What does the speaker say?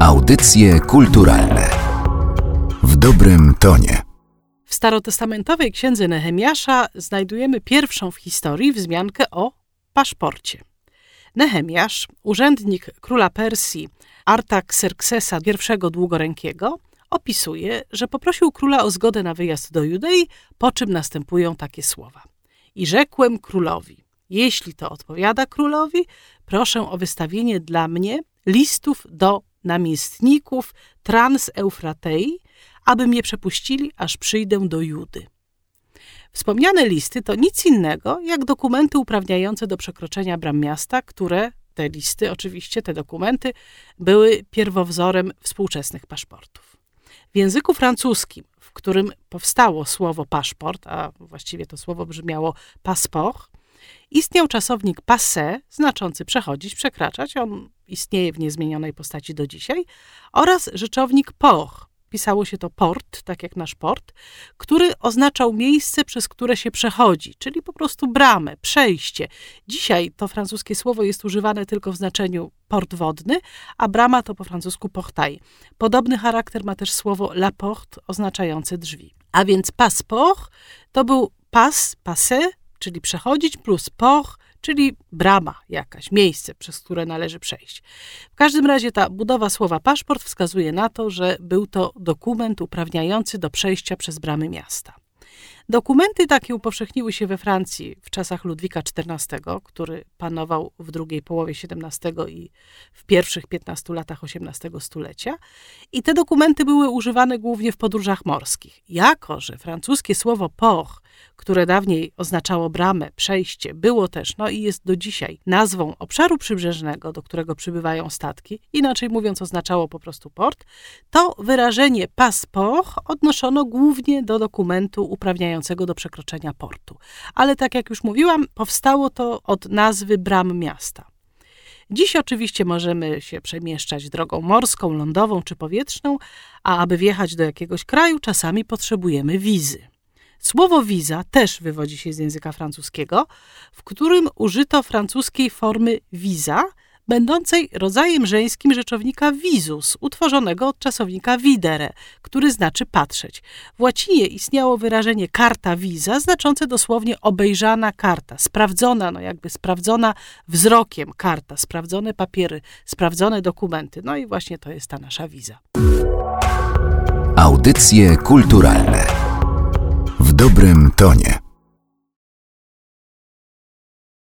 Audycje kulturalne w dobrym tonie. W starotestamentowej księdze Nehemiasza znajdujemy pierwszą w historii wzmiankę o paszporcie. Nehemiasz, urzędnik króla Persji Artaxerxesa I Długorękiego, opisuje, że poprosił króla o zgodę na wyjazd do Judei, po czym następują takie słowa. I rzekłem królowi, jeśli to odpowiada królowi, proszę o wystawienie dla mnie listów do namiestników Trans-Eufratei, aby mnie przepuścili, aż przyjdę do Judy. Wspomniane listy to nic innego jak dokumenty uprawniające do przekroczenia bram miasta, które te listy, oczywiście te dokumenty, były pierwowzorem współczesnych paszportów. W języku francuskim, w którym powstało słowo paszport, a właściwie to słowo brzmiało passeport, istniał czasownik passé, znaczący przechodzić, przekraczać, on istnieje w niezmienionej postaci do dzisiaj, oraz rzeczownik port, pisało się to port, tak jak nasz port, który oznaczał miejsce, przez które się przechodzi, czyli po prostu bramę, przejście. Dzisiaj to francuskie słowo jest używane tylko w znaczeniu port wodny, a brama to po francusku portail. Podobny charakter ma też słowo la porte, oznaczające drzwi. A więc passeport to był pas, passé, czyli przechodzić, plus port, czyli brama jakaś, miejsce, przez które należy przejść. W każdym razie ta budowa słowa paszport wskazuje na to, że był to dokument uprawniający do przejścia przez bramy miasta. Dokumenty takie upowszechniły się we Francji w czasach Ludwika XIV, który panował w drugiej połowie XVII i w pierwszych 15 latach XVIII stulecia. I te dokumenty były używane głównie w podróżach morskich. Jako, że francuskie słowo port, które dawniej oznaczało bramę, przejście, było też, no i jest do dzisiaj nazwą obszaru przybrzeżnego, do którego przybywają statki, inaczej mówiąc oznaczało po prostu port, to wyrażenie passeport odnoszono głównie do dokumentu uprawniającego do przekroczenia portu. Ale tak jak już mówiłam, powstało to od nazwy bram miasta. Dziś oczywiście możemy się przemieszczać drogą morską, lądową czy powietrzną, a aby wjechać do jakiegoś kraju, czasami potrzebujemy wizy. Słowo wiza też wywodzi się z języka francuskiego, w którym użyto francuskiej formy wiza, będącej rodzajem żeńskim rzeczownika visus, utworzonego od czasownika videre, który znaczy patrzeć. W łacinie istniało wyrażenie karta visa, znaczące dosłownie obejrzana karta, sprawdzona, no jakby sprawdzona wzrokiem karta, sprawdzone papiery, sprawdzone dokumenty. No i właśnie to jest ta nasza wiza. Audycje kulturalne dobrym tonie.